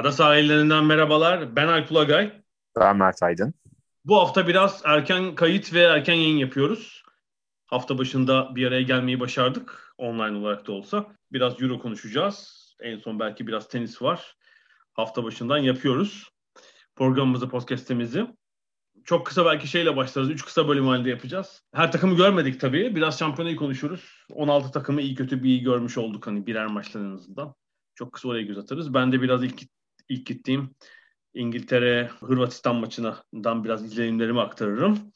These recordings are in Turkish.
Ada sahillerinden merhabalar. Ben Alp Ulagay. Ben Mert Aydın. Bu hafta biraz erken kayıt ve erken yayın yapıyoruz. Hafta başında bir araya gelmeyi başardık. Online olarak da olsa. Biraz Euro konuşacağız. En son belki biraz tenis var. Hafta başından yapıyoruz. Programımızı, podcast'imizi. Çok kısa belki şeyle başlarız. Üç kısa bölüm halinde yapacağız. Her takımı görmedik tabii. Biraz şampiyonayı konuşuruz. 16 takımı iyi kötü bir iyi görmüş olduk hani birer maçtan en azından. Çok kısa oraya göz atarız. Ben de biraz ilk, ilk gittiğim İngiltere Hırvatistan maçından biraz izlenimlerimi aktarırım.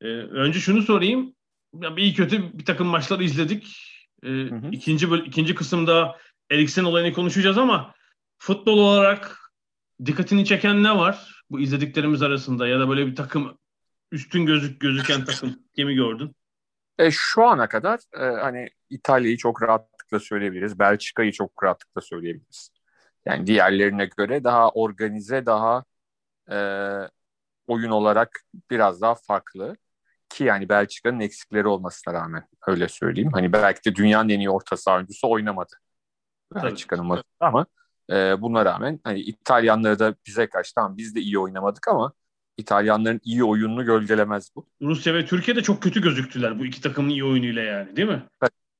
Ee, önce şunu sorayım. Yani iyi kötü bir takım maçları izledik. Ee, hı hı. İkinci, ikinci kısımda Eriksen olayını konuşacağız ama futbol olarak dikkatini çeken ne var bu izlediklerimiz arasında ya da böyle bir takım üstün gözük gözüken takım kimi gördün? E, şu ana kadar e, hani İtalya'yı çok rahatlıkla söyleyebiliriz. Belçika'yı çok rahatlıkla söyleyebiliriz. Yani diğerlerine göre daha organize, daha e, oyun olarak biraz daha farklı. Ki yani Belçika'nın eksikleri olmasına rağmen öyle söyleyeyim. Hani belki de dünyanın en iyi orta saha oyuncusu oynamadı. Belçika'nın maçı ama e, buna rağmen hani İtalyanları da bize karşı tamam biz de iyi oynamadık ama İtalyanların iyi oyununu gölgelemez bu. Rusya ve Türkiye de çok kötü gözüktüler bu iki takımın iyi oyunuyla yani değil mi?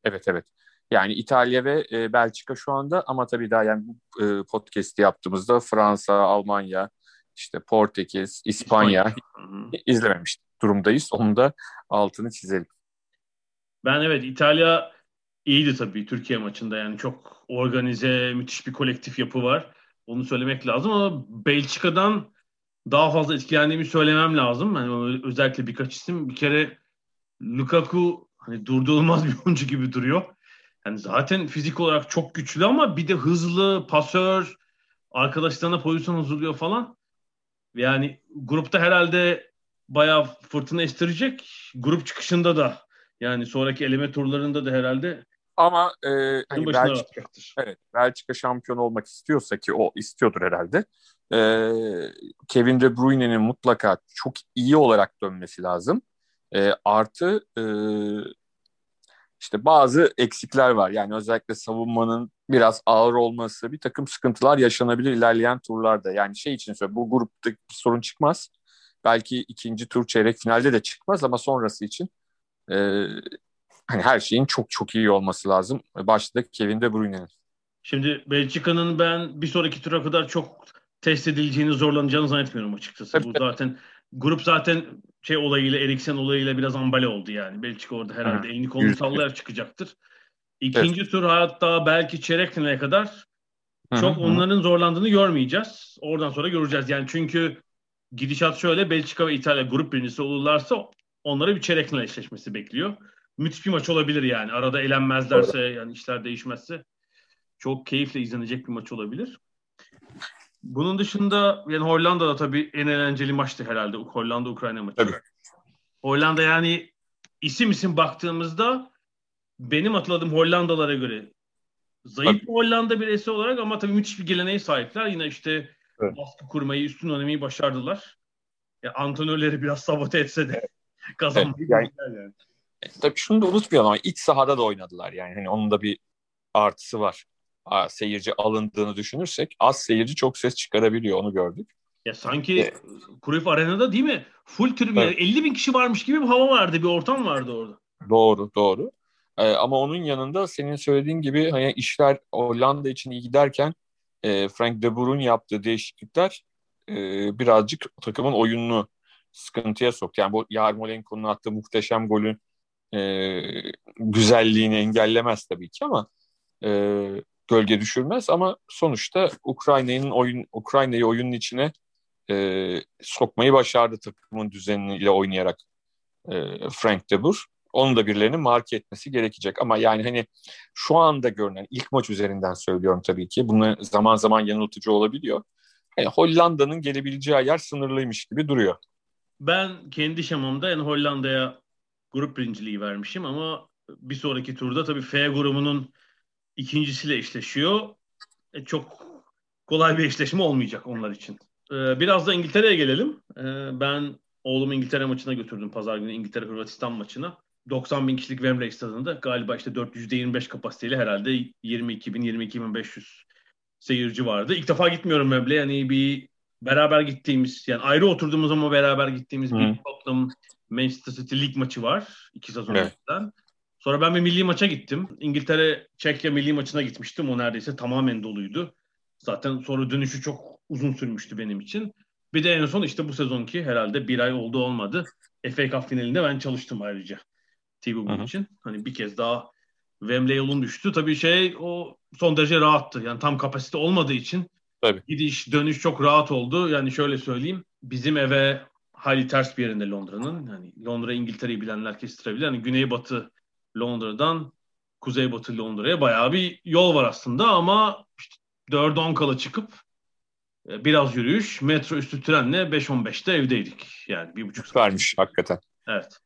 Evet evet. Yani İtalya ve e, Belçika şu anda ama tabii daha yani bu e, podcast'i yaptığımızda Fransa, Almanya, işte Portekiz, İspanya, İspanya. izlememiş durumdayız. Onu da altını çizelim. Ben evet İtalya iyiydi tabii Türkiye maçında yani çok organize, müthiş bir kolektif yapı var. Onu söylemek lazım ama Belçika'dan daha fazla etkilendiğimi söylemem lazım. Yani özellikle birkaç isim. Bir kere Lukaku hani durdurulmaz bir oyuncu gibi duruyor. Yani zaten fizik olarak çok güçlü ama bir de hızlı, pasör, arkadaşlarına pozisyon hazırlıyor falan. Yani grupta herhalde bayağı fırtına estirecek. Grup çıkışında da yani sonraki eleme turlarında da herhalde ama e, hani Belçika, evet, Belçika şampiyon olmak istiyorsa ki o istiyordur herhalde. E, Kevin De Bruyne'nin mutlaka çok iyi olarak dönmesi lazım. E, artı e, işte bazı eksikler var. Yani özellikle savunmanın biraz ağır olması, bir takım sıkıntılar yaşanabilir ilerleyen turlarda. Yani şey için söylüyorum, bu grupta sorun çıkmaz. Belki ikinci tur çeyrek finalde de çıkmaz ama sonrası için e, hani her şeyin çok çok iyi olması lazım. Başta Kevin De Bruyne'nin. Şimdi Belçika'nın ben bir sonraki tura kadar çok test edileceğini zorlanacağını zannetmiyorum açıkçası. Bu zaten grup zaten şey olayıyla Eriksen olayıyla biraz ambale oldu yani. Belçika orada herhalde elini kolunu sallayarak çıkacaktır. İkinci evet. tur hatta belki çeyrek finale kadar çok onların zorlandığını görmeyeceğiz. Oradan sonra göreceğiz. Yani çünkü gidişat şöyle Belçika ve İtalya grup birincisi olurlarsa onlara bir çeyrek final eşleşmesi bekliyor müthiş bir maç olabilir yani. Arada elenmezlerse yani işler değişmezse çok keyifle izlenecek bir maç olabilir. Bunun dışında yani Hollanda'da tabii en eğlenceli maçtı herhalde. Hollanda-Ukrayna maçı. Tabii. Hollanda yani isim isim baktığımızda benim hatırladığım Hollandalara göre zayıf bir Hollanda birisi olarak ama tabii müthiş bir geleneğe sahipler. Yine işte evet. baskı kurmayı, üstün oynamayı başardılar. Ya antrenörleri biraz sabote etse de kazanmayı evet, yani, yani. Tabii şunu da unutmayalım ama iç sahada da oynadılar yani. Hani onun da bir artısı var. Seyirci alındığını düşünürsek az seyirci çok ses çıkarabiliyor onu gördük. Ya sanki ee, Cruyff Arena'da değil mi? Full tribün evet. 50 bin kişi varmış gibi bir hava vardı, bir ortam vardı orada. Doğru, doğru. Ee, ama onun yanında senin söylediğin gibi hani işler Hollanda için iyi giderken e, Frank de Boer'un yaptığı değişiklikler e, birazcık takımın oyununu sıkıntıya soktu. Yani bu Yarmolenko'nun attığı muhteşem golün e, güzelliğini engellemez tabii ki ama e, gölge düşürmez ama sonuçta Ukrayna'nın oyun Ukrayna'yı oyunun içine e, sokmayı başardı takımın düzeniyle oynayarak e, Frank de Boer. Onu da birilerinin marke etmesi gerekecek. Ama yani hani şu anda görünen ilk maç üzerinden söylüyorum tabii ki. Bunlar zaman zaman yanıltıcı olabiliyor. Yani Hollanda'nın gelebileceği yer sınırlıymış gibi duruyor. Ben kendi şamamda yani Hollanda'ya grup birinciliği vermişim ama bir sonraki turda tabii F grubunun ikincisiyle eşleşiyor. E, çok kolay bir eşleşme olmayacak onlar için. E, biraz da İngiltere'ye gelelim. E, ben oğlumu İngiltere maçına götürdüm pazar günü İngiltere-Hırvatistan maçına. 90 bin kişilik Wembley stadında galiba işte 425 kapasiteyle herhalde 22 bin 22 bin 500 seyirci vardı. İlk defa gitmiyorum Wembley. Yani bir beraber gittiğimiz yani ayrı oturduğumuz ama beraber gittiğimiz Hı. bir Tottenham Manchester City lig maçı var. iki sezon evet. Sonra ben bir milli maça gittim. İngiltere Çekya milli maçına gitmiştim. O neredeyse tamamen doluydu. Zaten sonra dönüşü çok uzun sürmüştü benim için. Bir de en son işte bu sezonki herhalde bir ay oldu olmadı. FA Cup finalinde ben çalıştım ayrıca. TV bunun için. Hani bir kez daha Wembley yolun düştü. Tabii şey o son derece rahattı. Yani tam kapasite olmadığı için Tabii. gidiş dönüş çok rahat oldu. Yani şöyle söyleyeyim. Bizim eve hali ters bir yerinde Londra'nın. Yani Londra İngiltere'yi bilenler kestirebilir. Yani güneybatı Londra'dan kuzeybatı Londra'ya bayağı bir yol var aslında ama işte 4-10 kala çıkıp e, biraz yürüyüş, metro üstü trenle 5-15'te evdeydik. Yani bir buçuk saat. Vermiş hakikaten. Evet.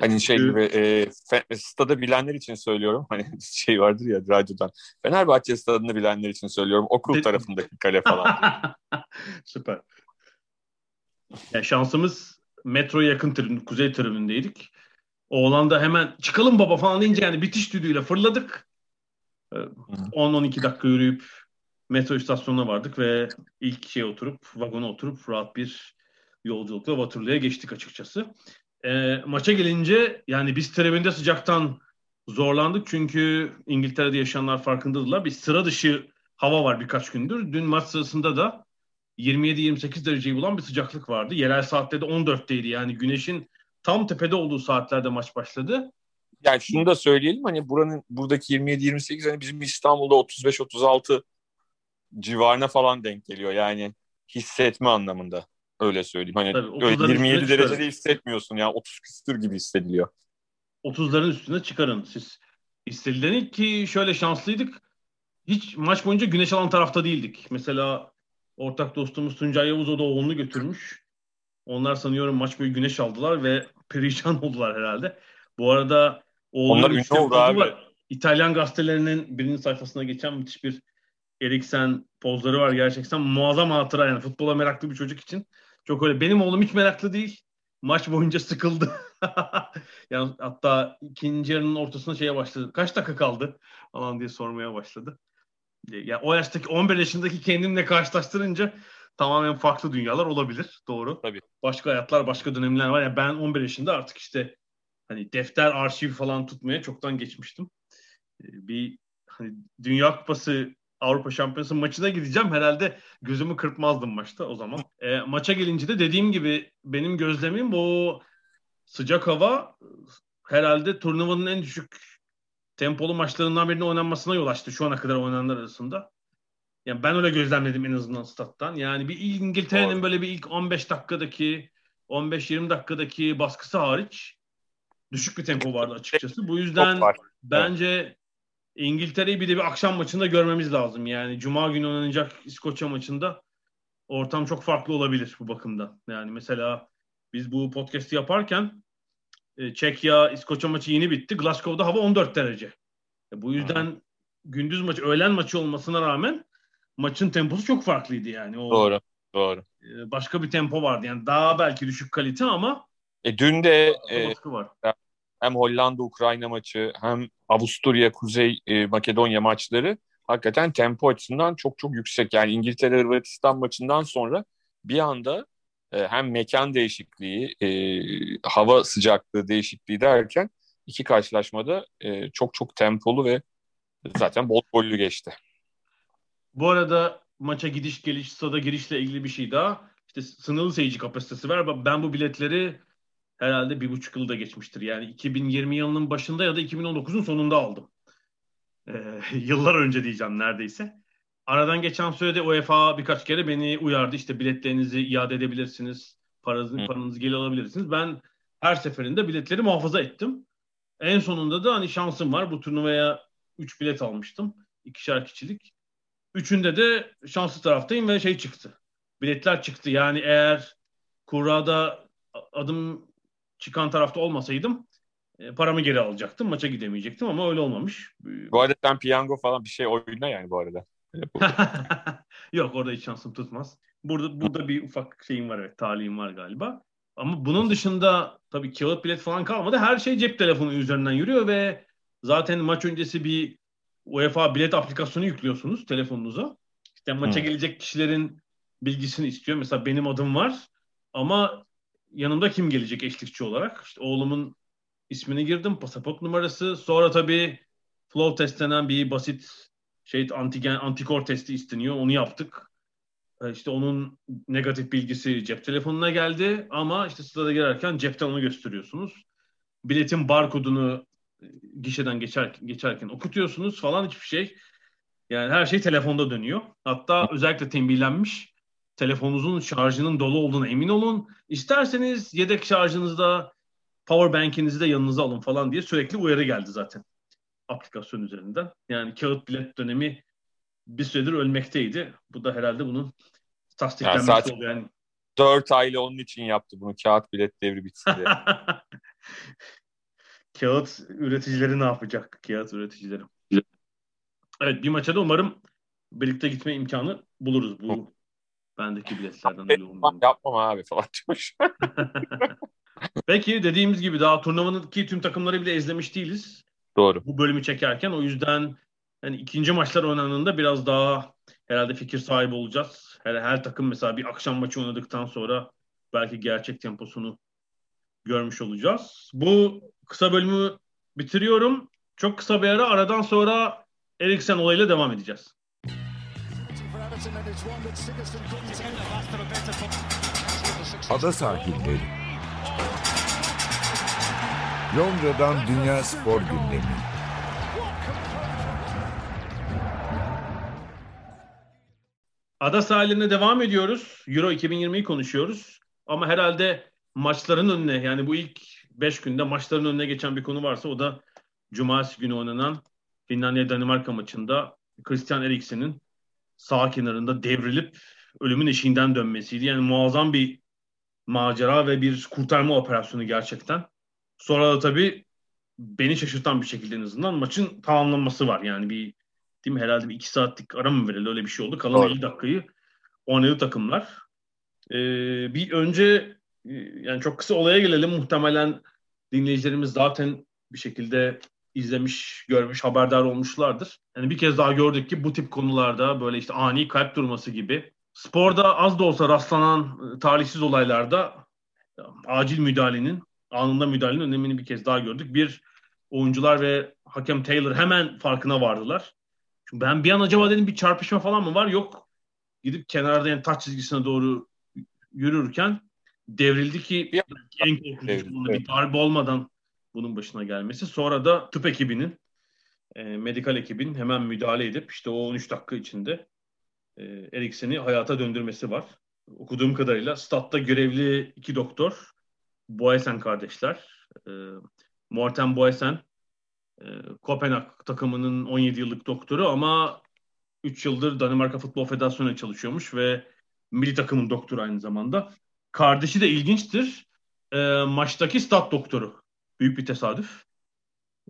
Hani şey gibi e, stada bilenler için söylüyorum. Hani şey vardır ya radyodan. Fenerbahçe stadını bilenler için söylüyorum. Okul tarafındaki kale falan. Süper. Yani şansımız metroya yakın tribün, kuzey tribündeydik. Oğlan da hemen çıkalım baba falan deyince yani bitiş düdüğüyle fırladık. 10-12 ee, dakika yürüyüp metro istasyonuna vardık ve ilk şey oturup, vagona oturup rahat bir yolculukla Waterloo'ya geçtik açıkçası. E, maça gelince yani biz tribünde sıcaktan zorlandık çünkü İngiltere'de yaşayanlar farkındadılar. Bir sıra dışı hava var birkaç gündür. Dün maç sırasında da 27-28 dereceyi bulan bir sıcaklık vardı. Yerel saatte de 14'teydi. Yani güneşin tam tepede olduğu saatlerde maç başladı. Yani şunu da söyleyelim hani buranın buradaki 27-28 hani bizim İstanbul'da 35-36 civarına falan denk geliyor. Yani hissetme anlamında. Öyle söyleyeyim. Hani Tabii, öyle 27 derecede hissetmiyorsun ya. 30 küsür gibi hissediliyor. 30'ların üstüne çıkarın siz. Hissedileni ki şöyle şanslıydık. Hiç maç boyunca güneş alan tarafta değildik. Mesela ortak dostumuz Tuncay Yavuz o da oğlunu götürmüş. Onlar sanıyorum maç boyu güneş aldılar ve perişan oldular herhalde. Bu arada Onlar ünlü oldu abi. Var. İtalyan gazetelerinin birinci sayfasına geçen müthiş bir Eriksen pozları var gerçekten. Muazzam hatıra yani futbola meraklı bir çocuk için. Çok öyle. Benim oğlum hiç meraklı değil. Maç boyunca sıkıldı. yani hatta ikinci yarının ortasına şeye başladı. Kaç dakika kaldı falan diye sormaya başladı. Yani o yaştaki 11 yaşındaki kendimle karşılaştırınca tamamen farklı dünyalar olabilir. Doğru. Tabii. Başka hayatlar, başka dönemler var. Yani ben 11 yaşında artık işte hani defter, arşiv falan tutmaya çoktan geçmiştim. Ee, bir hani Dünya Kupası Avrupa Şampiyonası maçına gideceğim. Herhalde gözümü kırpmazdım maçta o zaman. E, maça gelince de dediğim gibi benim gözlemim bu sıcak hava herhalde turnuvanın en düşük tempolu maçlarından birinin oynanmasına yol açtı şu ana kadar oynananlar arasında. Yani ben öyle gözlemledim en azından stat'tan. Yani bir İngiltere'nin böyle bir ilk 15 dakikadaki 15-20 dakikadaki baskısı hariç düşük bir tempo vardı açıkçası. Bu yüzden bence İngiltere'yi bir de bir akşam maçında görmemiz lazım. Yani Cuma günü oynanacak İskoçya maçında ortam çok farklı olabilir bu bakımdan. Yani mesela biz bu podcast'i yaparken e, Çekya İskoçya maçı yeni bitti. Glasgow'da hava 14 derece. E, bu yüzden hmm. gündüz maçı, öğlen maçı olmasına rağmen maçın temposu çok farklıydı yani. O, doğru, doğru. E, başka bir tempo vardı. Yani daha belki düşük kalite ama e, dün de e, var hem Hollanda-Ukrayna maçı hem Avusturya-Kuzey e, Makedonya maçları hakikaten tempo açısından çok çok yüksek. Yani İngiltere-Hırvatistan maçından sonra bir anda e, hem mekan değişikliği, e, hava sıcaklığı değişikliği derken iki karşılaşmada e, çok çok tempolu ve zaten bol gollü geçti. Bu arada maça gidiş geliş, stada girişle ilgili bir şey daha. İşte sınırlı seyirci kapasitesi var. Ben bu biletleri herhalde bir buçuk yılda geçmiştir. Yani 2020 yılının başında ya da 2019'un sonunda aldım. Ee, yıllar önce diyeceğim neredeyse. Aradan geçen sürede UEFA birkaç kere beni uyardı. İşte biletlerinizi iade edebilirsiniz. Paranızı, paranızı geri alabilirsiniz. Ben her seferinde biletleri muhafaza ettim. En sonunda da hani şansım var. Bu turnuvaya 3 bilet almıştım. İkişer kişilik. Üçünde de şanslı taraftayım ve şey çıktı. Biletler çıktı. Yani eğer kurada adım çıkan tarafta olmasaydım e, paramı geri alacaktım. Maça gidemeyecektim ama öyle olmamış. Bu arada sen piyango falan bir şey oyna yani bu arada. Yok orada hiç şansım tutmaz. Burada burada bir ufak şeyim var evet talihim var galiba. Ama bunun dışında tabii kağıt bilet falan kalmadı. Her şey cep telefonu üzerinden yürüyor ve zaten maç öncesi bir UEFA bilet aplikasyonu yüklüyorsunuz telefonunuza. İşte maça hmm. gelecek kişilerin bilgisini istiyor. Mesela benim adım var ama yanımda kim gelecek eşlikçi olarak? İşte oğlumun ismini girdim, pasaport numarası. Sonra tabii flow test denen bir basit şey antigen antikor testi isteniyor. Onu yaptık. E, işte onun negatif bilgisi cep telefonuna geldi ama işte sırada girerken cepten onu gösteriyorsunuz. Biletin barkodunu gişeden geçer, geçerken okutuyorsunuz falan hiçbir şey. Yani her şey telefonda dönüyor. Hatta özellikle tembihlenmiş. Telefonunuzun şarjının dolu olduğuna emin olun. İsterseniz yedek şarjınızda power bank'inizi de yanınıza alın falan diye sürekli uyarı geldi zaten aplikasyon üzerinden. Yani kağıt bilet dönemi bir süredir ölmekteydi. Bu da herhalde bunun tasdiklenmesi yani oldu yani. 4 aile onun için yaptı bunu kağıt bilet devri bitsin diye. kağıt üreticileri ne yapacak? Kağıt üreticileri. Evet bir maça da umarım birlikte gitme imkanı buluruz bu bendeki biletlerden öyle Yapmam abi falan demiş. Peki dediğimiz gibi daha turnuvanın tüm takımları bile izlemiş değiliz. Doğru. Bu bölümü çekerken o yüzden yani ikinci maçlar oynandığında biraz daha herhalde fikir sahibi olacağız. Her, her takım mesela bir akşam maçı oynadıktan sonra belki gerçek temposunu görmüş olacağız. Bu kısa bölümü bitiriyorum. Çok kısa bir ara aradan sonra Eriksen olayıyla devam edeceğiz. Ada sahilleri Londra'dan Dünya Spor Gündemi. Ada sahiline devam ediyoruz. Euro 2020'yi konuşuyoruz. Ama herhalde maçların önüne yani bu ilk 5 günde maçların önüne geçen bir konu varsa o da Cumartesi günü oynanan Finlandiya-Danimarka maçında Christian Eriksen'in sağ kenarında devrilip ölümün eşiğinden dönmesiydi. Yani muazzam bir macera ve bir kurtarma operasyonu gerçekten. Sonra da tabii beni şaşırtan bir şekilde en azından maçın tamamlanması var. Yani bir değil mi herhalde bir iki saatlik ara mı verildi öyle bir şey oldu. Kalan Doğru. 50 dakikayı oynadı takımlar. Ee, bir önce yani çok kısa olaya gelelim. Muhtemelen dinleyicilerimiz zaten bir şekilde izlemiş, görmüş, haberdar olmuşlardır. Yani bir kez daha gördük ki bu tip konularda böyle işte ani kalp durması gibi sporda az da olsa rastlanan e, talihsiz olaylarda acil müdahalenin anında müdahalenin önemini bir kez daha gördük. Bir oyuncular ve hakem Taylor hemen farkına vardılar. Çünkü ben bir an acaba dedim bir çarpışma falan mı var? Yok. Gidip kenarda yani taç çizgisine doğru yürürken devrildi ki en korkutucu bir darbe olmadan bunun başına gelmesi. Sonra da tıp ekibinin e, medikal ekibin hemen müdahale edip işte o 13 dakika içinde e, Eriksen'i hayata döndürmesi var. Okuduğum kadarıyla statta görevli iki doktor Boysen kardeşler. E, Morten Boysen e, Kopenhag takımının 17 yıllık doktoru ama 3 yıldır Danimarka Futbol Federasyonu'na çalışıyormuş ve milli takımın doktoru aynı zamanda. Kardeşi de ilginçtir. E, maçtaki stat doktoru. Büyük bir tesadüf.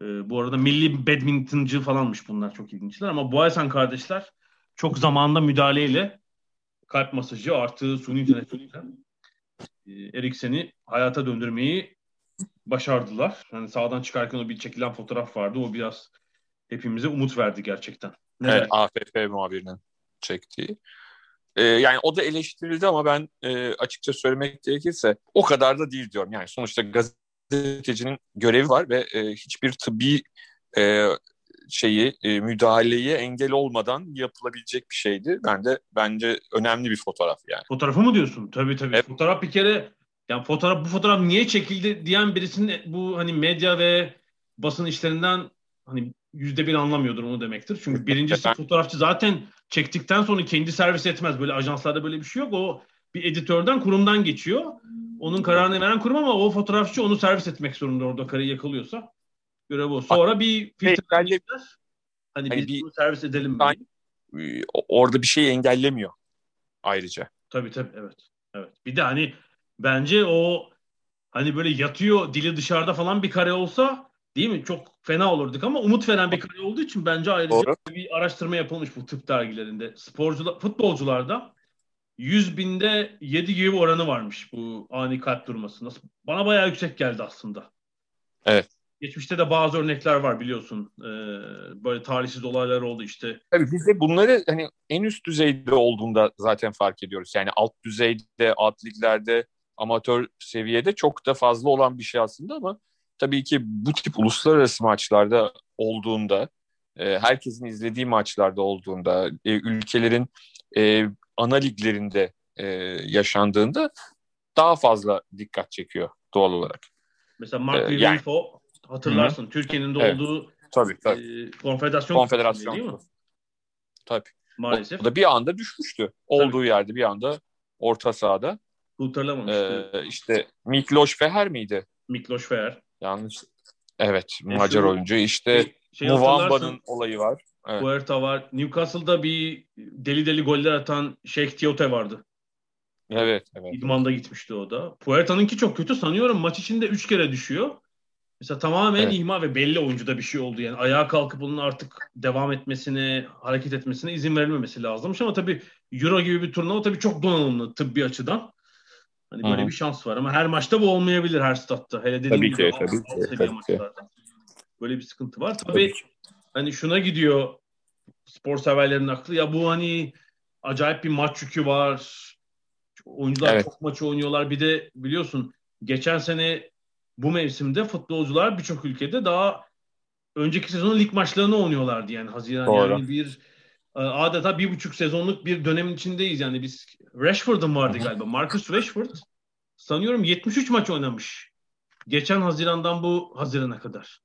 E, bu arada milli badmintoncu falanmış bunlar çok ilginçler ama Boysen kardeşler çok zamanda müdahaleyle kalp masajı artı suni teneffüsle e, Eriksen'i hayata döndürmeyi başardılar. Yani sağdan çıkarken o bir çekilen fotoğraf vardı. O biraz hepimize umut verdi gerçekten. Ne evet, AFF muhabirinin çektiği. Ee, yani o da eleştirildi ama ben e, açıkça söylemek gerekirse o kadar da değil diyorum. Yani sonuçta gazetecinin görevi var ve e, hiçbir tıbbi e, şeyi e, müdahaleyi engel olmadan yapılabilecek bir şeydi. Ben de bence önemli bir fotoğraf yani. Fotoğrafı mı diyorsun? Tabii tabii. Evet. Fotoğraf bir kere yani fotoğraf bu fotoğraf niye çekildi diyen birisinin bu hani medya ve basın işlerinden hani yüzde bir anlamıyordur onu demektir. Çünkü birincisi fotoğrafçı zaten çektikten sonra kendi servis etmez. Böyle ajanslarda böyle bir şey yok. O bir editörden, kurumdan geçiyor. Onun kararını veren kurum ama o fotoğrafçı onu servis etmek zorunda orada karıyı yakalıyorsa. Görev o. Sonra bir filtrelemişler. Hani, hani biz bir, bunu servis edelim mi? E, orada bir şey engellemiyor ayrıca. Tabii tabii evet. Evet. Bir de hani bence o hani böyle yatıyor dili dışarıda falan bir kare olsa değil mi? Çok fena olurduk ama umut veren bir kare olduğu için bence ayrıca Doğru. bir araştırma yapılmış bu tıp dergilerinde. Sporcular, futbolcularda 100 binde 7 gibi oranı varmış bu ani kalp durması. Nasıl? Bana bayağı yüksek geldi aslında. Evet. Geçmişte de bazı örnekler var biliyorsun. Ee, böyle talihsiz olaylar oldu işte. Tabii biz de bunları hani en üst düzeyde olduğunda zaten fark ediyoruz. Yani alt düzeyde, alt liglerde, amatör seviyede çok da fazla olan bir şey aslında ama tabii ki bu tip uluslararası maçlarda olduğunda, e, herkesin izlediği maçlarda olduğunda, e, ülkelerin e, ana liglerinde e, yaşandığında daha fazla dikkat çekiyor doğal olarak. Mesela Mark ee, yani, hatırlarsın. Türkiye'nin de evet. olduğu tabii, tabii. E, konfederasyon konfederasyon değil mi? Tabii. Maalesef. O da bir anda düşmüştü. Olduğu tabii. yerde bir anda orta sahada. Kurtarılamamıştı. Ee, işte Mikloş Feher miydi? Mikloş Feher. Yanlış. Evet, e Macar oyuncu. İşte şey, şey Muvamba'nın olayı var. Evet. Puerta var. Newcastle'da bir deli deli goller atan Sheikh Tiote vardı. Evet, evet. İdman'da gitmişti o da. Puerta'nınki çok kötü sanıyorum. Maç içinde 3 kere düşüyor. Mesela tamamen evet. ihmal ve belli oyuncuda bir şey oldu. Yani ayağa kalkıp onun artık devam etmesine, hareket etmesine izin verilmemesi lazımmış. Ama tabii Euro gibi bir turnuva tabii çok donanımlı tıbbi açıdan. Hani böyle Hı-hı. bir şans var ama her maçta bu olmayabilir her statta. Hele dediğim tabii gibi ki, tabii ki, tabii maçlarda. Böyle bir sıkıntı var. Tabii, tabii hani şuna gidiyor spor severlerin aklı. Ya bu hani acayip bir maç yükü var. Oyuncular evet. çok maç oynuyorlar. Bir de biliyorsun geçen sene bu mevsimde futbolcular birçok ülkede daha önceki sezonun lig maçlarını oynuyorlardı yani Haziran Doğru. yani bir e, adeta bir buçuk sezonluk bir dönemin içindeyiz yani biz Rashford'un vardı galiba Marcus Rashford sanıyorum 73 maç oynamış geçen Haziran'dan bu Haziran'a kadar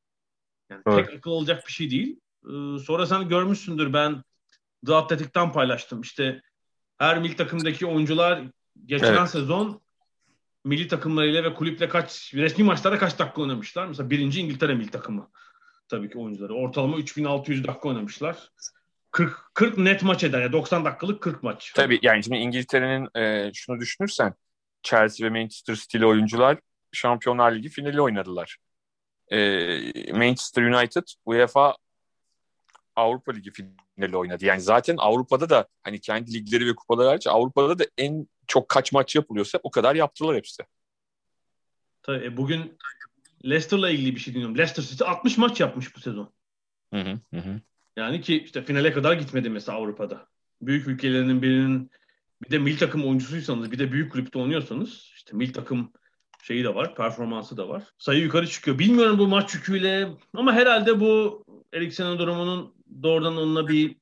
yani evet. tek akıl olacak bir şey değil ee, sonra sen görmüşsündür ben The Athletic'ten paylaştım işte her milli takımdaki oyuncular geçen evet. sezon milli takımlarıyla ve kulüple kaç resmi maçlara kaç dakika oynamışlar? Mesela birinci İngiltere milli takımı tabii ki oyuncuları. Ortalama 3600 dakika oynamışlar. 40, 40 net maç eder. Yani 90 dakikalık 40 maç. Tabii yani şimdi İngiltere'nin e, şunu düşünürsen Chelsea ve Manchester City'li oyuncular Şampiyonlar Ligi finali oynadılar. E, Manchester United UEFA Avrupa Ligi finali oynadı. Yani zaten Avrupa'da da hani kendi ligleri ve kupaları hariç Avrupa'da da en çok kaç maç yapılıyorsa o kadar yaptılar hepsi. Tabii e, bugün Leicester'la ilgili bir şey dinliyorum. Leicester City 60 maç yapmış bu sezon. Hı hı hı. Yani ki işte finale kadar gitmedi mesela Avrupa'da. Büyük ülkelerinin birinin bir de mil takım oyuncusuysanız bir de büyük kulüpte oynuyorsanız işte mil takım şeyi de var, performansı da var. Sayı yukarı çıkıyor. Bilmiyorum bu maç yüküyle ama herhalde bu Eriksen'in durumunun doğrudan onunla bir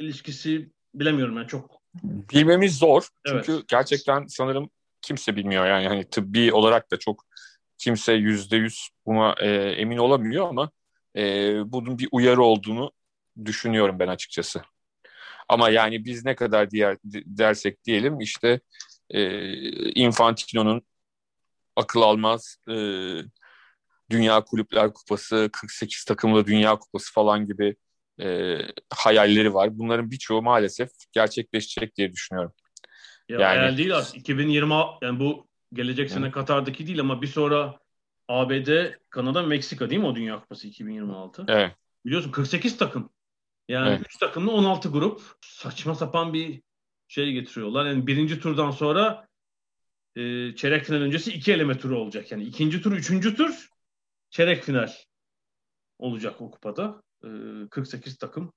ilişkisi bilemiyorum yani çok bilmemiz zor. Çünkü evet. gerçekten sanırım kimse bilmiyor yani hani tıbbi olarak da çok kimse yüzde yüz buna e, emin olamıyor ama e, bunun bir uyarı olduğunu düşünüyorum ben açıkçası. Ama yani biz ne kadar diğer dersek diyelim işte e, Infantino'nun akıl almaz e, Dünya Kulüpler Kupası, 48 takımlı Dünya Kupası falan gibi e, hayalleri var. Bunların birçoğu maalesef gerçekleşecek diye düşünüyorum. Ya yani, hayal değil aslında. 2020 yani bu gelecek sene Katar'daki değil ama bir sonra ABD, Kanada, Meksika değil mi o Dünya Kupası 2026? Evet. Biliyorsun 48 takım. Yani evet. 3 takımlı 16 grup. Saçma sapan bir şey getiriyorlar. Yani birinci turdan sonra e, çeyrek final öncesi iki eleme turu olacak. Yani ikinci tur, üçüncü tur çeyrek final olacak o kupada. 48 ee, takım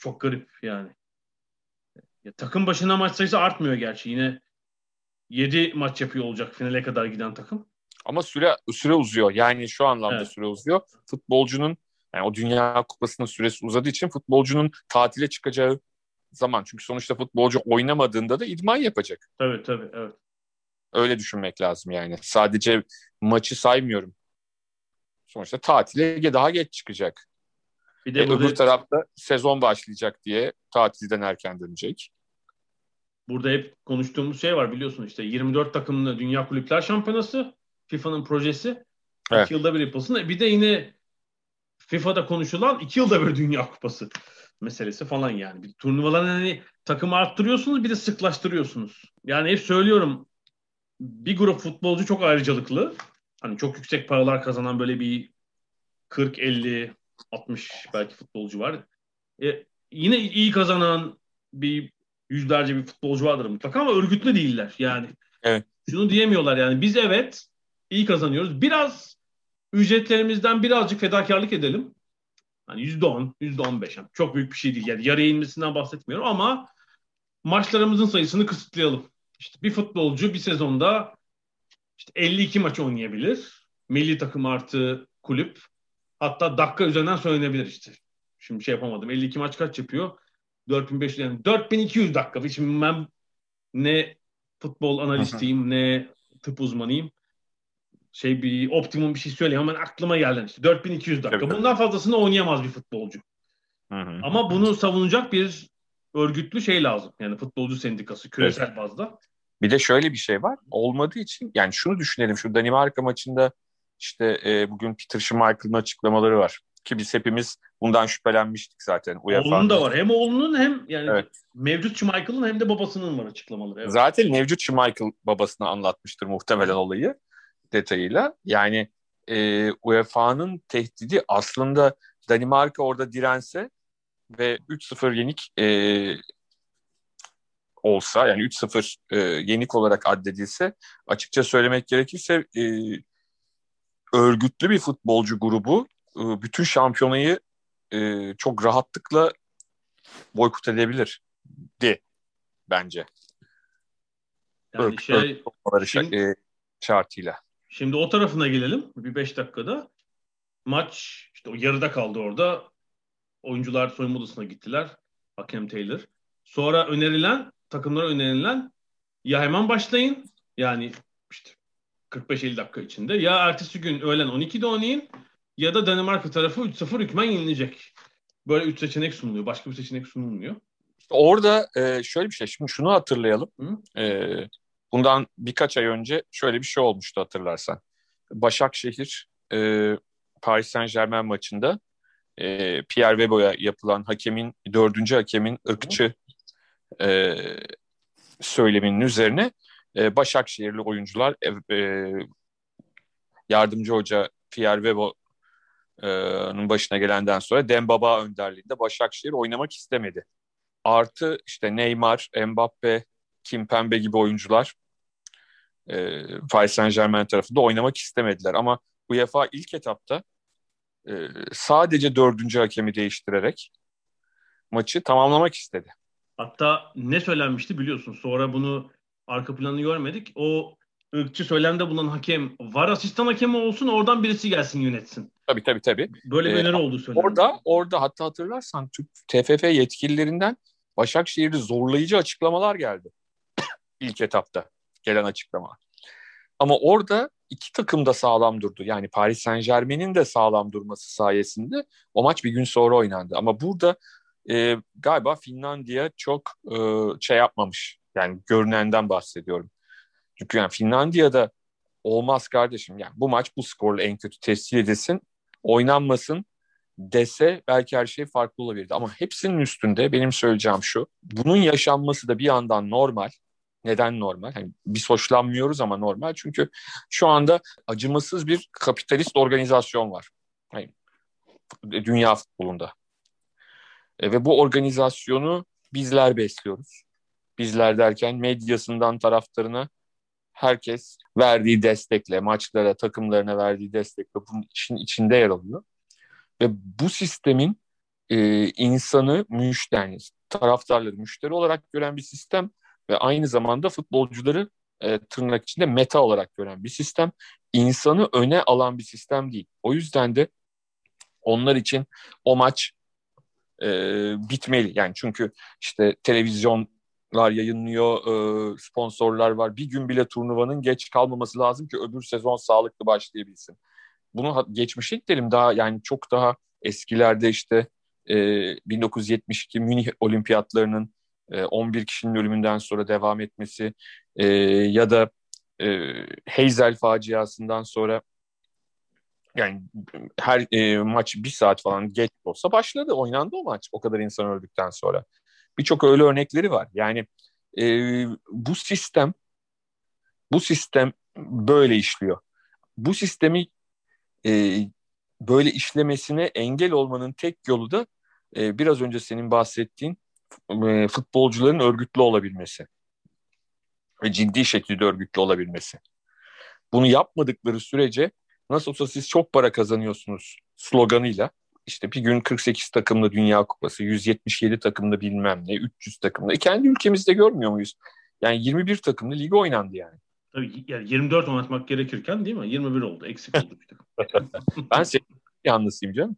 çok garip yani. Ya, takım başına maç sayısı artmıyor gerçi. Yine 7 maç yapıyor olacak finale kadar giden takım. Ama süre süre uzuyor. Yani şu anlamda evet. süre uzuyor. Futbolcunun yani o Dünya Kupası'nın süresi uzadığı için futbolcunun tatile çıkacağı zaman. Çünkü sonuçta futbolcu oynamadığında da idman yapacak. Tabii tabii evet. Öyle düşünmek lazım yani. Sadece maçı saymıyorum. Sonuçta tatile daha geç çıkacak. Bir de e, burada, öbür tarafta sezon başlayacak diye tatilden erken dönecek. Burada hep konuştuğumuz şey var biliyorsun işte 24 takımlı Dünya Kulüpler Şampiyonası FIFA'nın projesi. Evet. yılda bir yapılsın. E, bir de yine FIFA'da konuşulan iki yılda bir Dünya Kupası meselesi falan yani. Bir turnuvaların hani takımı arttırıyorsunuz bir de sıklaştırıyorsunuz. Yani hep söylüyorum bir grup futbolcu çok ayrıcalıklı. Hani çok yüksek paralar kazanan böyle bir 40, 50, 60 belki futbolcu var. E, yine iyi kazanan bir yüzlerce bir futbolcu vardır mutlaka ama örgütlü değiller. Yani evet. şunu diyemiyorlar yani biz evet iyi kazanıyoruz. Biraz ücretlerimizden birazcık fedakarlık edelim. Hani %10, %15 yani çok büyük bir şey değil. Yani yarıya inmesinden bahsetmiyorum ama maçlarımızın sayısını kısıtlayalım. İşte bir futbolcu bir sezonda işte 52 maç oynayabilir. Milli takım artı kulüp. Hatta dakika üzerinden söylenebilir işte. Şimdi şey yapamadım. 52 maç kaç yapıyor? 4500 yani 4200 dakika. Şimdi ben ne futbol analistiyim ne tıp uzmanıyım. Şey bir optimum bir şey söyleyeyim hemen aklıma geldi işte 4200 dakika. Evet. Bundan fazlasını oynayamaz bir futbolcu. Hı hı. Ama bunu savunacak bir örgütlü şey lazım. Yani futbolcu sendikası küresel evet. bazda. Bir de şöyle bir şey var. Olmadığı için yani şunu düşünelim. Şu Danimarka maçında işte e, bugün Peter Schmeichel'ın açıklamaları var. Ki biz hepimiz bundan şüphelenmiştik zaten. Oğlunun da var. Hem oğlunun hem yani evet. mevcut Schmeichel'ın hem de babasının var açıklamaları. Evet. Zaten mevcut Schmeichel babasına anlatmıştır muhtemelen olayı detayıyla. Yani e, UEFA'nın tehdidi aslında Danimarka orada dirense ve 3-0 yenik e, olsa yani 3-0 e, yenik olarak addedilse açıkça söylemek gerekirse e, örgütlü bir futbolcu grubu e, bütün şampiyonayı e, çok rahatlıkla boykot edebilir di bence. Yani Örgüt, şey şimdi, e, şartıyla. Şimdi o tarafına gelelim bir beş dakikada. Maç işte o yarıda kaldı orada. Oyuncular soyunma odasına gittiler. Hakem Taylor. Sonra önerilen takımlara önerilen ya hemen başlayın yani işte 45-50 dakika içinde ya ertesi gün öğlen 12'de oynayın ya da Danimarka tarafı 3-0 hükmen yenilecek. Böyle üç seçenek sunuluyor. Başka bir seçenek sunulmuyor. Orada e, şöyle bir şey. Şimdi şunu hatırlayalım. E, bundan birkaç ay önce şöyle bir şey olmuştu hatırlarsan. Başakşehir e, Paris Saint Germain maçında e, Pierre Webo'ya yapılan hakemin, dördüncü hakemin ırkçı e, söyleminin üzerine e, Başakşehirli oyuncular e, e, yardımcı hoca Pierre Webo'nun başına gelenden sonra Dembaba önderliğinde Başakşehir oynamak istemedi. Artı işte Neymar, Mbappe, Kimpembe gibi oyuncular e, Paris Saint Germain tarafında oynamak istemediler. Ama UEFA ilk etapta e, sadece dördüncü hakemi değiştirerek maçı tamamlamak istedi. Hatta ne söylenmişti biliyorsun. Sonra bunu arka planını görmedik. O ırkçı söylemde bulunan hakem var asistan hakemi olsun oradan birisi gelsin yönetsin. Tabii tabii tabii. Böyle bir ee, öneri olduğu söylendi. Orada, orada hatta hatırlarsan TFF yetkililerinden Başakşehir'de zorlayıcı açıklamalar geldi. İlk etapta gelen açıklama. Ama orada iki takım da sağlam durdu. Yani Paris Saint Germain'in de sağlam durması sayesinde o maç bir gün sonra oynandı. Ama burada e, galiba Finlandiya çok e, şey yapmamış. Yani görünenden bahsediyorum. Çünkü yani Finlandiya'da olmaz kardeşim. Yani bu maç bu skorla en kötü tescil edilsin. Oynanmasın dese belki her şey farklı olabilirdi. Ama hepsinin üstünde benim söyleyeceğim şu. Bunun yaşanması da bir yandan normal. Neden normal? Yani biz hoşlanmıyoruz ama normal. Çünkü şu anda acımasız bir kapitalist organizasyon var. Yani dünya futbolunda. E, ve bu organizasyonu bizler besliyoruz. Bizler derken medyasından taraftarına herkes verdiği destekle, maçlara, takımlarına verdiği destekle bunun için içinde yer alıyor. Ve bu sistemin e, insanı müşteri, taraftarları müşteri olarak gören bir sistem ve aynı zamanda futbolcuları e, tırnak içinde meta olarak gören bir sistem. insanı öne alan bir sistem değil. O yüzden de onlar için o maç e, bitmeli. Yani çünkü işte televizyonlar yayınlıyor, e, sponsorlar var. Bir gün bile turnuvanın geç kalmaması lazım ki öbür sezon sağlıklı başlayabilsin. Bunu geçmişe gidelim daha yani çok daha eskilerde işte e, 1972 Münih Olimpiyatlarının e, 11 kişinin ölümünden sonra devam etmesi e, ya da e, Heysel faciasından sonra yani her e, maç bir saat falan geç olsa başladı. Oynandı o maç o kadar insan öldükten sonra. Birçok öyle örnekleri var. Yani e, bu sistem bu sistem böyle işliyor. Bu sistemi e, böyle işlemesine engel olmanın tek yolu da e, biraz önce senin bahsettiğin e, futbolcuların örgütlü olabilmesi ve ciddi şekilde örgütlü olabilmesi. Bunu yapmadıkları sürece nasıl olsa siz çok para kazanıyorsunuz sloganıyla işte bir gün 48 takımlı Dünya Kupası, 177 takımlı bilmem ne, 300 takımlı. E kendi ülkemizde görmüyor muyuz? Yani 21 takımlı lig oynandı yani. Tabii yani 24 oynatmak gerekirken değil mi? 21 oldu. Eksik oldu bir takım. ben senin yanlısıyım canım.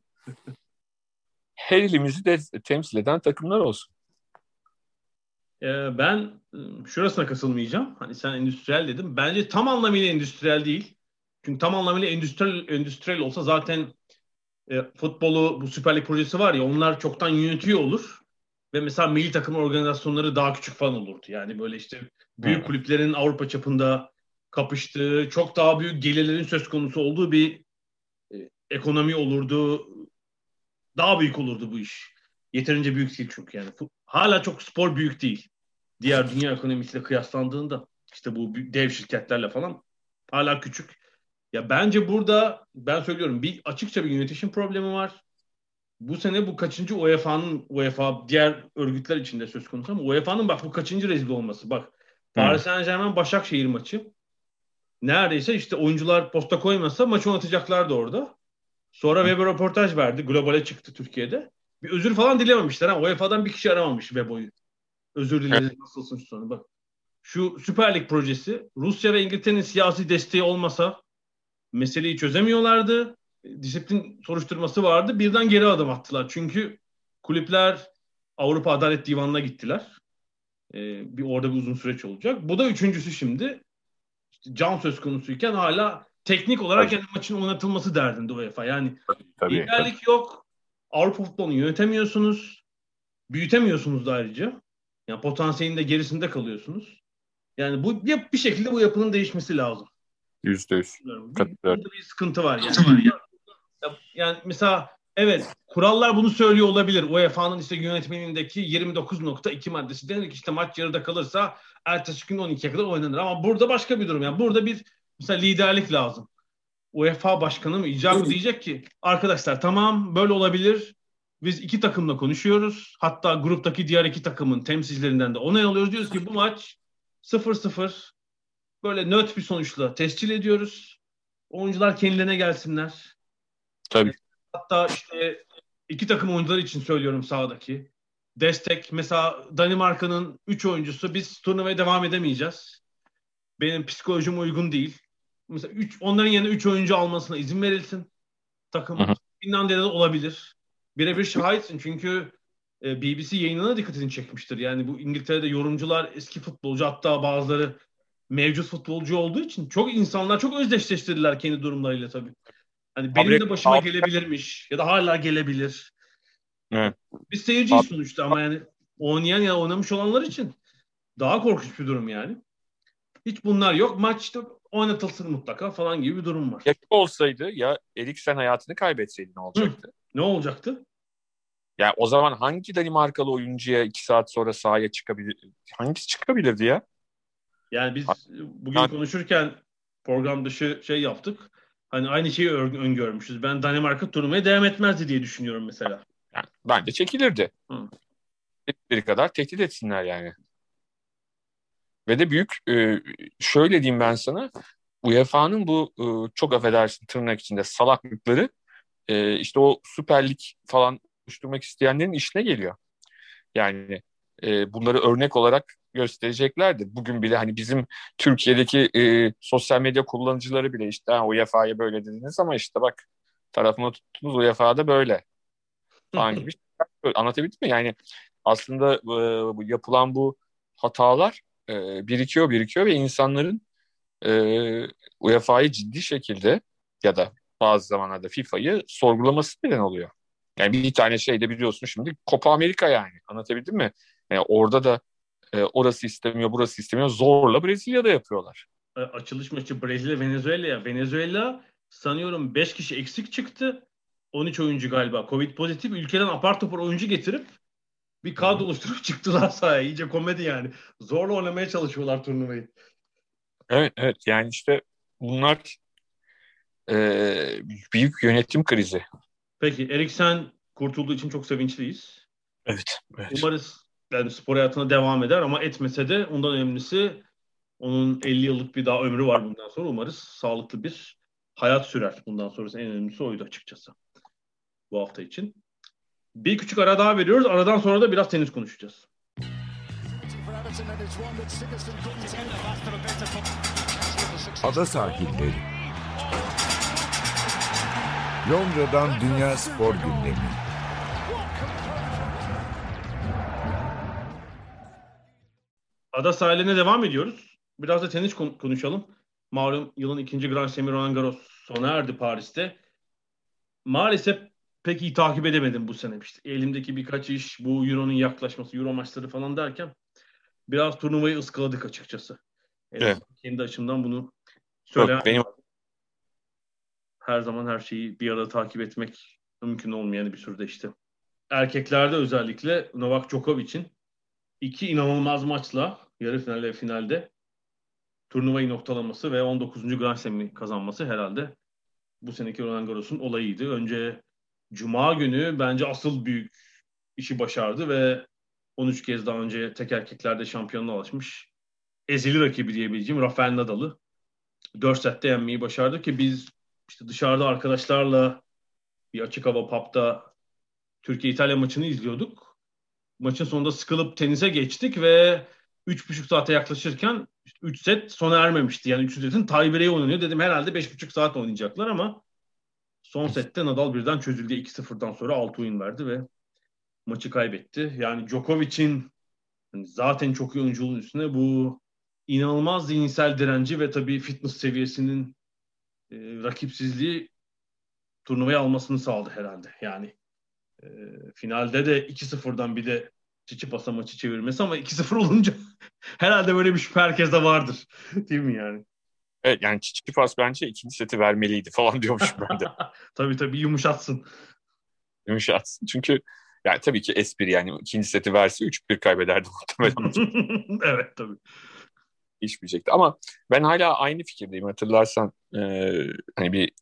Her ilimizi de temsil eden takımlar olsun. Ee, ben ıı, şurasına kasılmayacağım. Hani sen endüstriyel dedim. Bence tam anlamıyla endüstriyel değil. Çünkü tam anlamıyla endüstriyel, endüstriyel olsa zaten e, futbolu bu Süper Lig projesi var ya onlar çoktan yönetiyor olur. Ve mesela milli takım organizasyonları daha küçük falan olurdu. Yani böyle işte büyük kulüplerin Avrupa çapında kapıştığı, çok daha büyük gelirlerin söz konusu olduğu bir e, ekonomi olurdu. Daha büyük olurdu bu iş. Yeterince büyük değil çünkü yani. Hala çok spor büyük değil. Diğer dünya ekonomisiyle kıyaslandığında işte bu dev şirketlerle falan hala küçük. Ya bence burada ben söylüyorum bir açıkça bir yönetişim problemi var. Bu sene bu kaçıncı UEFA'nın UEFA diğer örgütler içinde söz konusu ama UEFA'nın bak bu kaçıncı rezil olması. Bak Paris Saint Germain Başakşehir maçı. Neredeyse işte oyuncular posta koymasa maçı oynatacaklardı orada. Sonra Weber röportaj verdi. Globale çıktı Türkiye'de. Bir özür falan dilememişler. Ha. UEFA'dan bir kişi aramamış Webo'yu. Özür dileriz nasılsın sonra bak. Şu Süper Lig projesi Rusya ve İngiltere'nin siyasi desteği olmasa meseleyi çözemiyorlardı. Disiplin soruşturması vardı. Birden geri adım attılar. Çünkü kulüpler Avrupa Adalet Divanı'na gittiler. Ee, bir orada bir uzun süreç olacak. Bu da üçüncüsü şimdi. İşte can söz konusuyken hala teknik olarak tabii. yani maçın oynatılması derdinde UEFA. Yani tabii, liderlik tabii. yok. Avrupa futbolunu yönetemiyorsunuz. Büyütemiyorsunuz da ayrıca. Yani potansiyelin de gerisinde kalıyorsunuz. Yani bu bir şekilde bu yapının değişmesi lazım. Yüzde yüz. Burada bir sıkıntı var yani. yani mesela evet kurallar bunu söylüyor olabilir. UEFA'nın işte yönetmenindeki 29.2 maddesi denir ki işte maç yarıda kalırsa ertesi gün 12'ye kadar oynanır. Ama burada başka bir durum. Yani burada bir mesela liderlik lazım. UEFA başkanı mı icabı diyecek ki arkadaşlar tamam böyle olabilir. Biz iki takımla konuşuyoruz. Hatta gruptaki diğer iki takımın temsilcilerinden de onay alıyoruz. Diyoruz ki bu maç 0-0 böyle nöt bir sonuçla tescil ediyoruz. Oyuncular kendilerine gelsinler. Tabii. Hatta işte iki takım oyuncuları için söylüyorum sahadaki. Destek mesela Danimarka'nın 3 oyuncusu biz turnuvaya devam edemeyeceğiz. Benim psikolojim uygun değil. Mesela üç, onların yerine 3 oyuncu almasına izin verilsin. Takım Finlandiya'da da olabilir. Birebir şahitsin çünkü e, BBC yayınına dikkatini çekmiştir. Yani bu İngiltere'de yorumcular eski futbolcu hatta bazıları mevcut futbolcu olduğu için çok insanlar çok özdeşleştirdiler kendi durumlarıyla tabii. Hani benim de başıma gelebilirmiş ya da hala gelebilir. Evet. Biz seyirciyiz sonuçta ama yani oynayan ya oynamış olanlar için daha korkunç bir durum yani. Hiç bunlar yok. Maçta oynatılsın mutlaka falan gibi bir durum var. Ya olsaydı ya Eriksen hayatını kaybetseydi ne olacaktı? Hı. Ne olacaktı? Yani o zaman hangi Danimarkalı oyuncuya iki saat sonra sahaya çıkabilir? Hangisi çıkabilirdi ya? Yani biz bugün yani, konuşurken program dışı şey yaptık. Hani aynı şeyi öngörmüşüz. Ben Danimarka turnuvaya devam etmezdi diye düşünüyorum mesela. Yani bence çekilirdi. Hı. Bir kadar tehdit etsinler yani. Ve de büyük e, şöyle diyeyim ben sana UEFA'nın bu e, çok affedersin tırnak içinde salaklıkları e, işte o Süper Lig falan oluşturmak isteyenlerin işine geliyor. Yani bunları örnek olarak göstereceklerdir. Bugün bile hani bizim Türkiye'deki e, sosyal medya kullanıcıları bile işte UEFA'ya böyle dediniz ama işte bak tarafına tuttunuz UEFA'da böyle falan gibi anlatabildim mi? Yani aslında e, yapılan bu hatalar e, birikiyor birikiyor ve insanların e, UEFA'yı ciddi şekilde ya da bazı zamanlarda FIFA'yı sorgulaması neden oluyor. Yani bir tane şey de biliyorsun şimdi Copa Amerika yani anlatabildim mi? Yani orada da e, orası istemiyor, burası istemiyor. Zorla Brezilya'da yapıyorlar. E, açılış maçı Brezilya Venezuela ya. Venezuela sanıyorum 5 kişi eksik çıktı. 13 oyuncu galiba Covid pozitif. Ülkeden apar topar oyuncu getirip bir kadro oluşturup çıktılar sahaya. İyice komedi yani. Zorla oynamaya çalışıyorlar turnuvayı. Evet evet yani işte bunlar e, büyük yönetim krizi. Peki Eriksen kurtulduğu için çok sevinçliyiz. Evet. evet. Umarız yani spor hayatına devam eder ama etmese de ondan önemlisi onun 50 yıllık bir daha ömrü var bundan sonra. Umarız sağlıklı bir hayat sürer. Bundan sonrası en önemlisi oydu açıkçası. Bu hafta için. Bir küçük ara daha veriyoruz. Aradan sonra da biraz tenis konuşacağız. Ada sahilleri. Londra'dan Dünya Spor Gündemi. Ada sahiline devam ediyoruz. Biraz da tenis konuşalım. Malum yılın ikinci Grand Slam'i Roland Garros sona erdi Paris'te. Maalesef pek iyi takip edemedim bu sene. İşte elimdeki birkaç iş, bu Euro'nun yaklaşması, Euro maçları falan derken biraz turnuvayı ıskaladık açıkçası. Evet. Kendi açımdan bunu söyleyen benim her zaman her şeyi bir arada takip etmek mümkün olmayan bir sürede işte. Erkeklerde özellikle Novak Djokovic'in iki inanılmaz maçla yarı final ve finalde turnuvayı noktalaması ve 19. Grand Slam'i kazanması herhalde bu seneki Roland Garros'un olayıydı. Önce Cuma günü bence asıl büyük işi başardı ve 13 kez daha önce tek erkeklerde şampiyonluğa ulaşmış ezili rakibi diyebileceğim Rafael Nadal'ı 4 sette yenmeyi başardı ki biz işte dışarıda arkadaşlarla bir açık hava pub'da Türkiye-İtalya maçını izliyorduk. Maçın sonunda sıkılıp tenise geçtik ve 3,5 saate yaklaşırken 3 set sona ermemişti. Yani 3 setin tiebreak'i oynanıyor. Dedim herhalde 5,5 saat oynayacaklar ama son sette Nadal birden çözüldü. 2-0'dan sonra 6 oyun verdi ve maçı kaybetti. Yani Djokovic'in yani zaten çok iyi oyunculuğun üstüne bu inanılmaz zihinsel direnci ve tabii fitness seviyesinin e, rakipsizliği turnuvayı almasını sağladı herhalde. Yani e, finalde de 2-0'dan bir de Çiçipas'a maçı çevirmesi ama 2-0 olunca herhalde böyle bir şüphe herkeste vardır. Değil mi yani? Evet yani Çiçipas bence ikinci seti vermeliydi falan diyormuş ben de. tabii tabii yumuşatsın. Yumuşatsın. Çünkü yani tabii ki espri yani ikinci seti verse 3-1 kaybederdi muhtemelen. evet tabii. İşmeyecekti. Ama ben hala aynı fikirdeyim. Hatırlarsan e, hani bir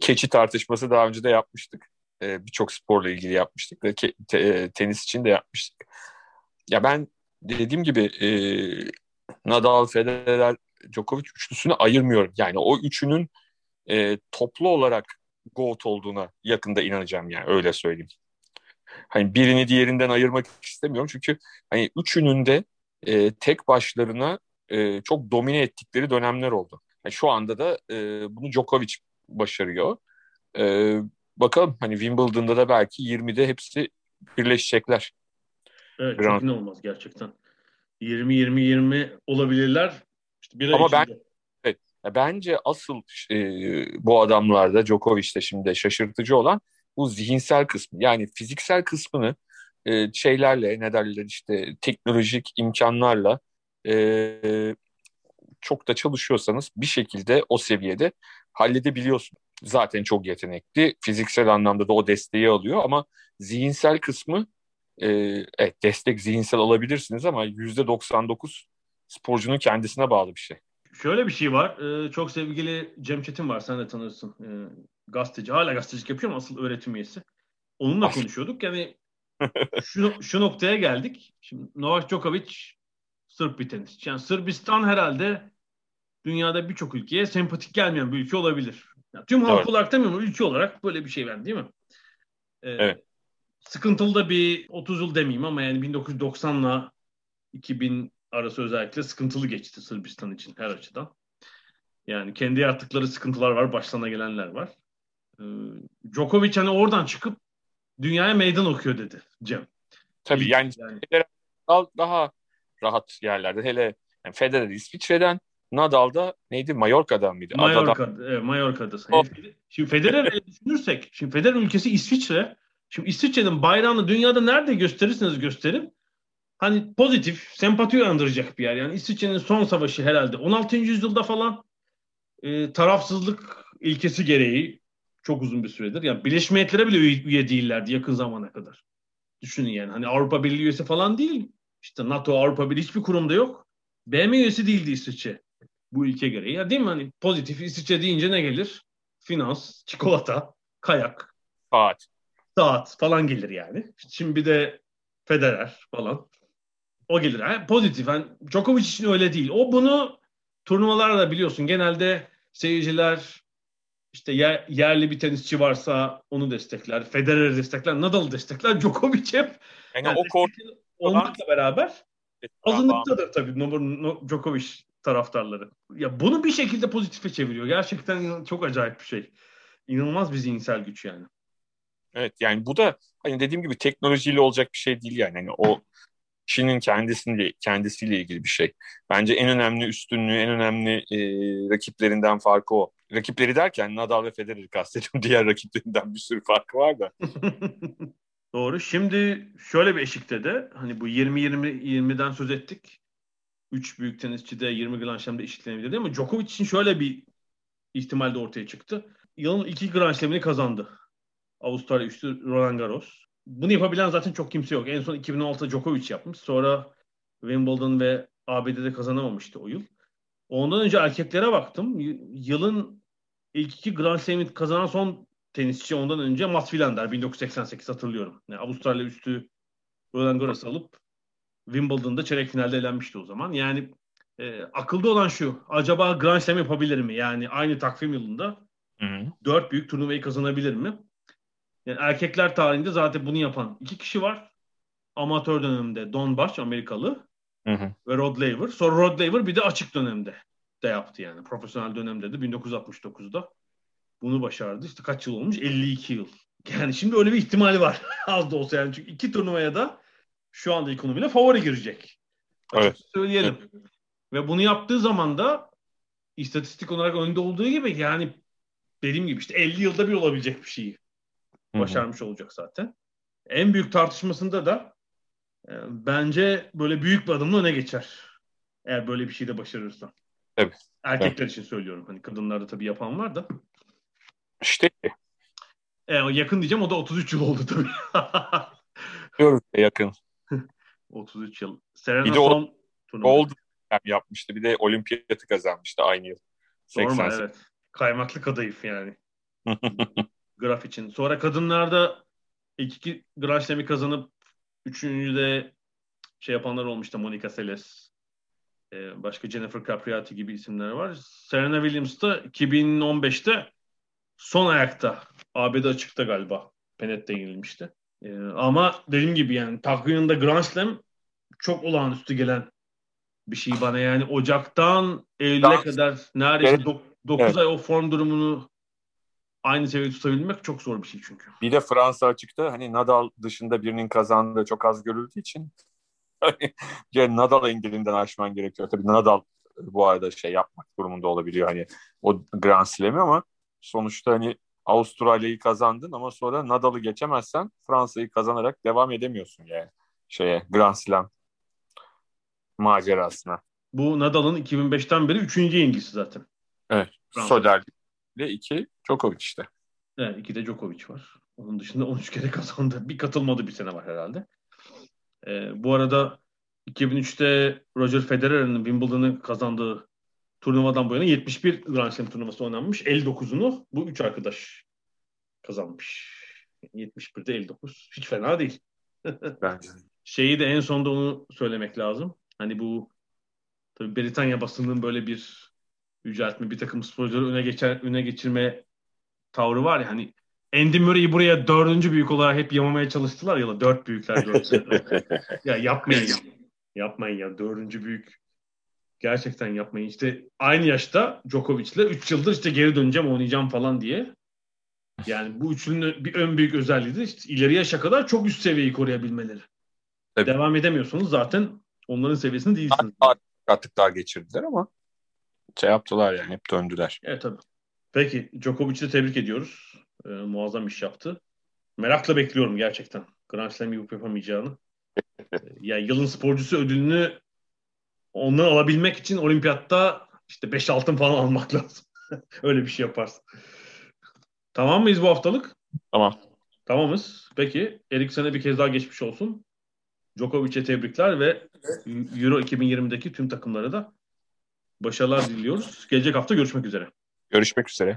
keçi tartışması daha önce de yapmıştık. E, Birçok sporla ilgili yapmıştık ke- te- tenis için de yapmıştık. Ya ben dediğim gibi e, Nadal, Federer, Djokovic üçlüsünü ayırmıyorum. Yani o üçünün e, toplu olarak GOAT olduğuna yakında inanacağım yani öyle söyleyeyim. Hani birini diğerinden ayırmak istemiyorum çünkü hani üçünün de e, tek başlarına e, çok domine ettikleri dönemler oldu. Yani şu anda da e, bunu Djokovic başarıyor. E, bakalım hani Wimbledon'da da belki 20'de hepsi birleşecekler. Evet Grand... çok olmaz gerçekten. 20-20-20 olabilirler. İşte bir Ama ben evet, bence asıl e, bu adamlarda Djokovic'te şimdi şaşırtıcı olan bu zihinsel kısmı. Yani fiziksel kısmını e, şeylerle ne derler işte teknolojik imkanlarla e, çok da çalışıyorsanız bir şekilde o seviyede halledebiliyorsun. Zaten çok yetenekli. Fiziksel anlamda da o desteği alıyor ama zihinsel kısmı e, evet destek zihinsel alabilirsiniz ama yüzde 99 sporcunun kendisine bağlı bir şey. Şöyle bir şey var. Ee, çok sevgili Cem Çetin var. Sen de tanırsın. Ee, gazeteci. Hala gazetecilik yapıyor ama asıl öğretim üyesi. Onunla konuşuyorduk. Yani şu, şu noktaya geldik. Şimdi Novak Djokovic Sırp bir tenisçi. Yani Sırbistan herhalde dünyada birçok ülkeye sempatik gelmeyen bir ülke olabilir. Yani tüm halk olarak demiyorum ülke olarak böyle bir şey ben değil mi? Ee, evet. Sıkıntılı da bir 30 yıl demeyeyim ama yani 1990'la 2000 arası özellikle sıkıntılı geçti Sırbistan için her açıdan. Yani kendi yarattıkları sıkıntılar var, başlarına gelenler var. Ee, Djokovic hani oradan çıkıp dünyaya meydan okuyor dedi Cem. Tabii yani, yani daha rahat yerlerde. Hele yani Federer İsviçre'den, Nadal da neydi? Mallorca'dan mıydı? Mallorca'da, evet, Mallorca'da. Şimdi Federer'i düşünürsek, şimdi Federer ülkesi İsviçre. Şimdi İsviçre'nin bayrağını dünyada nerede gösterirseniz gösterin hani pozitif, sempati uyandıracak bir yer. Yani İsviçre'nin son savaşı herhalde 16. yüzyılda falan e, tarafsızlık ilkesi gereği çok uzun bir süredir. Yani Birleşmiş Milletler'e bile üye değillerdi yakın zamana kadar. Düşünün yani hani Avrupa Birliği üyesi falan değil. İşte NATO, Avrupa Birliği hiçbir kurumda yok. BM üyesi değildi İsviçre bu ülke gereği. Ya değil mi hani pozitif İsviçre deyince ne gelir? Finans, çikolata, kayak, saat, saat falan gelir yani. Şimdi bir de Federer falan. O gelir. Yani pozitif. Yani Djokovic için öyle değil. O bunu turnuvalarda biliyorsun genelde seyirciler işte yer, yerli bir tenisçi varsa onu destekler. Federer'i destekler. Nadal'ı destekler. Djokovic hep yani, yani o kort olmakla beraber azınlıktadır tabii Djokovic taraftarları. Ya bunu bir şekilde pozitife çeviriyor. Gerçekten çok acayip bir şey. İnanılmaz bir zihinsel güç yani. Evet yani bu da hani dediğim gibi teknolojiyle olacak bir şey değil yani. yani o kişinin kendisinde kendisiyle ilgili bir şey. Bence en önemli üstünlüğü, en önemli e, rakiplerinden farkı o. Rakipleri derken Nadal ve Federer'i kastediyorum. Diğer rakiplerinden bir sürü farkı var da. Doğru. Şimdi şöyle bir eşikte de hani bu 20-20-20'den söz ettik. 3 büyük tenisçi de 20 Grand Slam'da eşitlenebilir ama Djokovic için şöyle bir ihtimal de ortaya çıktı. Yılın iki Grand Slam'ini kazandı. Avustralya üçlü Roland Garros. Bunu yapabilen zaten çok kimse yok. En son 2016'da Djokovic yapmış. Sonra Wimbledon ve ABD'de kazanamamıştı o yıl. Ondan önce erkeklere baktım. Yılın ilk iki Grand Slam'i kazanan son tenisçi ondan önce Mats Wilander 1988 hatırlıyorum. Yani Avustralya üstü Roland Garros alıp Wimbledon'da çeyrek finalde elenmişti o zaman. Yani e, akılda olan şu. Acaba Grand Slam yapabilir mi? Yani aynı takvim yılında dört büyük turnuvayı kazanabilir mi? Yani erkekler tarihinde zaten bunu yapan iki kişi var. Amatör döneminde Don Bash Amerikalı hı hı. ve Rod Laver. Sonra Rod Laver bir de açık dönemde de yaptı yani. Profesyonel dönemde de 1969'da bunu başardı. İşte kaç yıl olmuş? 52 yıl. Yani şimdi öyle bir ihtimali var. Az da olsa yani. Çünkü iki turnuvaya da şu anda ekonomiyle favori girecek. Evet. Söyleyelim. Evet. Ve bunu yaptığı zaman da istatistik olarak önde olduğu gibi yani dediğim gibi işte 50 yılda bir olabilecek bir şeyi başarmış Hı-hı. olacak zaten. En büyük tartışmasında da e, bence böyle büyük bir adımla öne geçer. Eğer böyle bir şey de başarırsa. Evet. Erkekler evet. için söylüyorum. Hani kadınlarda tabii yapan var da. İşte. E, yakın diyeceğim o da 33 yıl oldu tabii. Diyoruz yakın. 33 yıl. Serena bir de son Gold yapmıştı. Bir de olimpiyatı kazanmıştı aynı yıl. Normal evet. Kaymaklı kadayıf yani. Graf için. Sonra kadınlarda ilk iki Grand Slam'i kazanıp üçüncü de şey yapanlar olmuştu. Monica Seles. Ee, başka Jennifer Capriati gibi isimler var. Serena Williams da 2015'te son ayakta ABD açıkta galiba. Penet'te yenilmişti. Ee, ama dediğim gibi yani takviminde Grand Slam çok olağanüstü gelen bir şey bana yani Ocak'tan Eylül'e kadar neredeyse evet. 9 evet. ay o form durumunu aynı seviyede tutabilmek çok zor bir şey çünkü. Bir de Fransa açıkta hani Nadal dışında birinin kazandığı çok az görüldüğü için yani Nadal engelinden aşman gerekiyor. Tabii Nadal bu arada şey yapmak durumunda olabiliyor hani o Grand Slam'i ama sonuçta hani Avustralya'yı kazandın ama sonra Nadal'ı geçemezsen Fransa'yı kazanarak devam edemiyorsun yani şeye Grand Slam macerasına. Bu Nadal'ın 2005'ten beri üçüncü yenilgisi zaten. Evet. Soder ile iki Djokovic işte. Evet iki de Djokovic var. Onun dışında 13 kere kazandı. Bir katılmadı bir sene var herhalde. Ee, bu arada 2003'te Roger Federer'in Wimbledon'ı kazandığı turnuvadan bu yana 71 Grand Slam turnuvası oynanmış. 59'unu bu üç arkadaş kazanmış. 71'de 59. Hiç fena değil. Bence. Şeyi de en sonda onu söylemek lazım. Hani bu tabii Britanya basının böyle bir yüceltme bir takım sporcuları öne geçer öne geçirme tavrı var ya hani Andy Murray'i buraya dördüncü büyük olarak hep yamamaya çalıştılar ya da dört büyükler ya yapmayın ya. Yapmayın ya. Dördüncü büyük gerçekten yapmayın. İşte aynı yaşta Djokovic'le 3 yıldır işte geri döneceğim oynayacağım falan diye. Yani bu üçünün bir ön büyük özelliği de işte ileri yaşa kadar çok üst seviyeyi koruyabilmeleri. Tabii. Devam edemiyorsunuz zaten onların seviyesinde değilsiniz. Sakatlıklar geçirdiler ama şey yaptılar yani hep döndüler. Evet tabii. Peki Djokovic'i tebrik ediyoruz. Ee, muazzam iş yaptı. Merakla bekliyorum gerçekten. Grand Slam yapıp yapamayacağını. ee, yani yılın sporcusu ödülünü ondan alabilmek için olimpiyatta işte 5 altın falan almak lazım. Öyle bir şey yaparsın. Tamam mıyız bu haftalık? Tamam. Tamamız. Peki Eriksen'e bir kez daha geçmiş olsun. Djokovic'e tebrikler ve Euro 2020'deki tüm takımlara da başarılar diliyoruz. Gelecek hafta görüşmek üzere. Görüşmek üzere.